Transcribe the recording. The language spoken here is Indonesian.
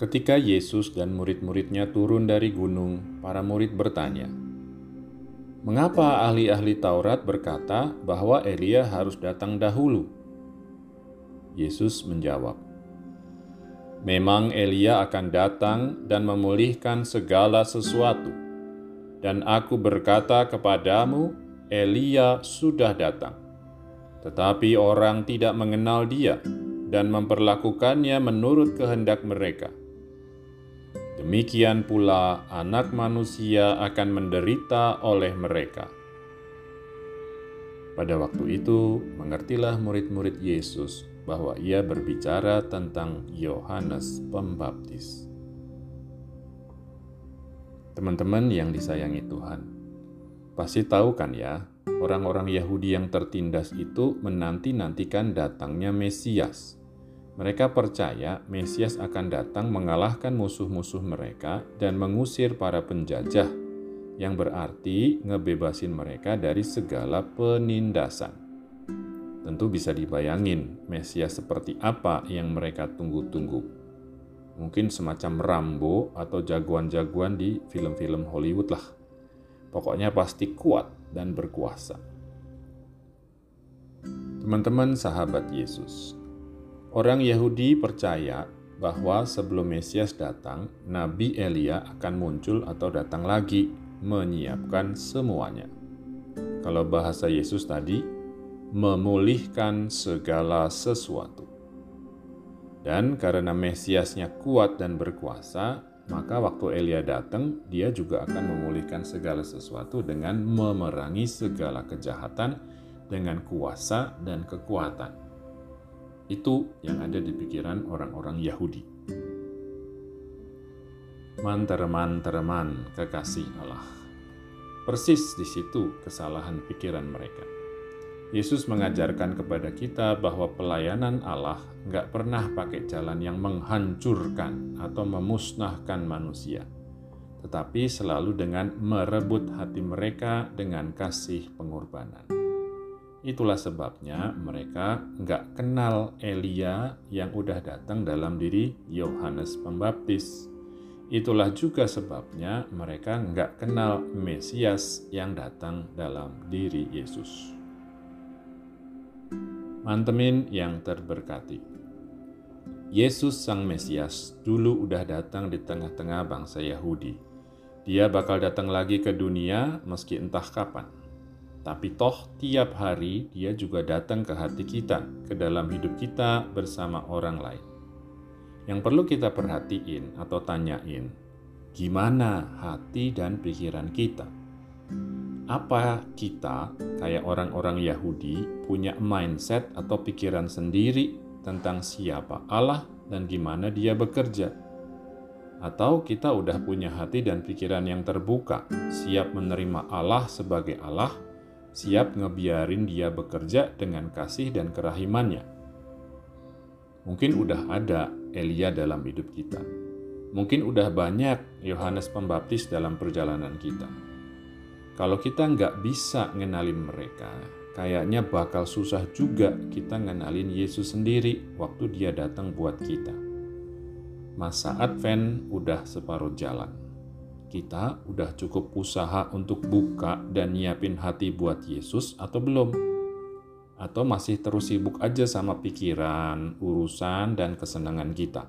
Ketika Yesus dan murid-muridnya turun dari gunung, para murid bertanya, "Mengapa ahli-ahli Taurat berkata bahwa Elia harus datang dahulu?" Yesus menjawab, "Memang Elia akan datang dan memulihkan segala sesuatu, dan Aku berkata kepadamu, Elia sudah datang, tetapi orang tidak mengenal Dia." dan memperlakukannya menurut kehendak mereka. Demikian pula Anak Manusia akan menderita oleh mereka. Pada waktu itu, mengertilah murid-murid Yesus bahwa ia berbicara tentang Yohanes Pembaptis. Teman-teman yang disayangi Tuhan, pasti tahu kan ya, orang-orang Yahudi yang tertindas itu menanti-nantikan datangnya Mesias mereka percaya Mesias akan datang mengalahkan musuh-musuh mereka dan mengusir para penjajah, yang berarti ngebebasin mereka dari segala penindasan. Tentu bisa dibayangin Mesias seperti apa yang mereka tunggu-tunggu. Mungkin semacam Rambo atau jagoan-jagoan di film-film Hollywood lah. Pokoknya pasti kuat dan berkuasa. Teman-teman sahabat Yesus, Orang Yahudi percaya bahwa sebelum Mesias datang, Nabi Elia akan muncul atau datang lagi, menyiapkan semuanya. Kalau bahasa Yesus tadi, memulihkan segala sesuatu. Dan karena Mesiasnya kuat dan berkuasa, maka waktu Elia datang, dia juga akan memulihkan segala sesuatu dengan memerangi segala kejahatan dengan kuasa dan kekuatan. Itu yang ada di pikiran orang-orang Yahudi. Mantereman-tereman kekasih Allah. Persis di situ kesalahan pikiran mereka. Yesus mengajarkan kepada kita bahwa pelayanan Allah nggak pernah pakai jalan yang menghancurkan atau memusnahkan manusia, tetapi selalu dengan merebut hati mereka dengan kasih pengorbanan. Itulah sebabnya mereka nggak kenal Elia yang udah datang dalam diri Yohanes Pembaptis. Itulah juga sebabnya mereka nggak kenal Mesias yang datang dalam diri Yesus. Mantemin yang terberkati. Yesus Sang Mesias dulu udah datang di tengah-tengah bangsa Yahudi. Dia bakal datang lagi ke dunia meski entah kapan tapi toh tiap hari dia juga datang ke hati kita, ke dalam hidup kita bersama orang lain. Yang perlu kita perhatiin atau tanyain, gimana hati dan pikiran kita? Apa kita, kayak orang-orang Yahudi, punya mindset atau pikiran sendiri tentang siapa Allah dan gimana dia bekerja? Atau kita udah punya hati dan pikiran yang terbuka, siap menerima Allah sebagai Allah siap ngebiarin dia bekerja dengan kasih dan kerahimannya. Mungkin udah ada Elia dalam hidup kita. Mungkin udah banyak Yohanes Pembaptis dalam perjalanan kita. Kalau kita nggak bisa ngenalin mereka, kayaknya bakal susah juga kita ngenalin Yesus sendiri waktu dia datang buat kita. Masa Advent udah separuh jalan kita udah cukup usaha untuk buka dan nyiapin hati buat Yesus atau belum? Atau masih terus sibuk aja sama pikiran, urusan, dan kesenangan kita?